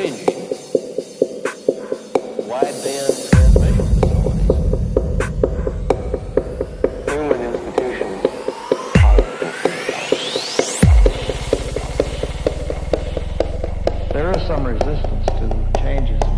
changing transmission facilities. Human institutions There is some resistance to changes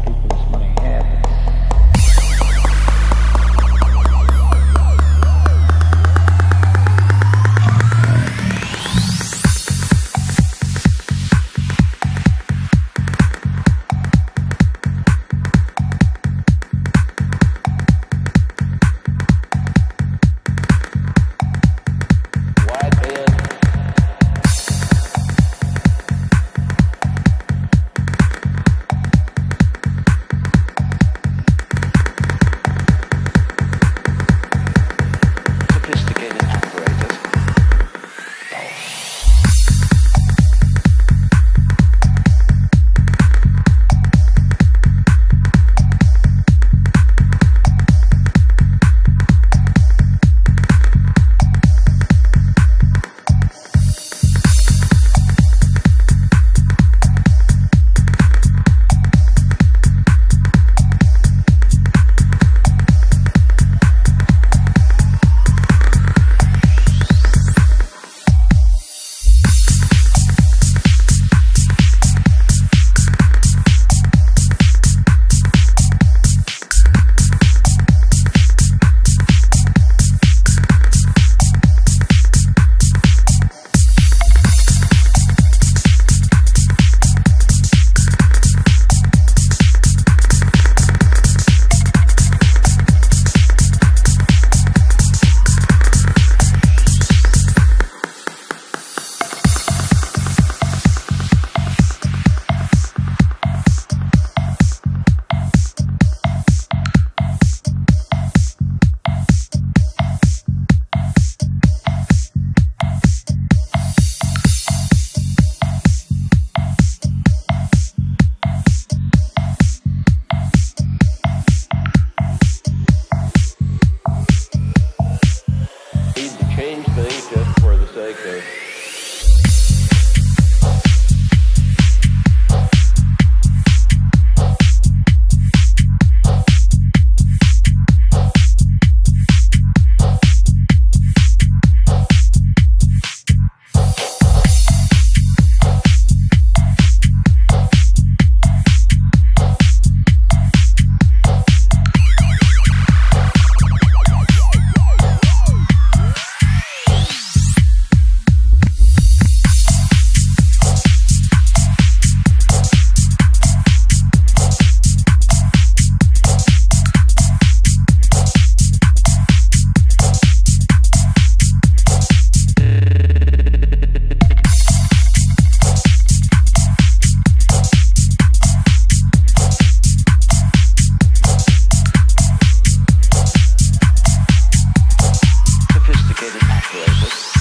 Congratulations.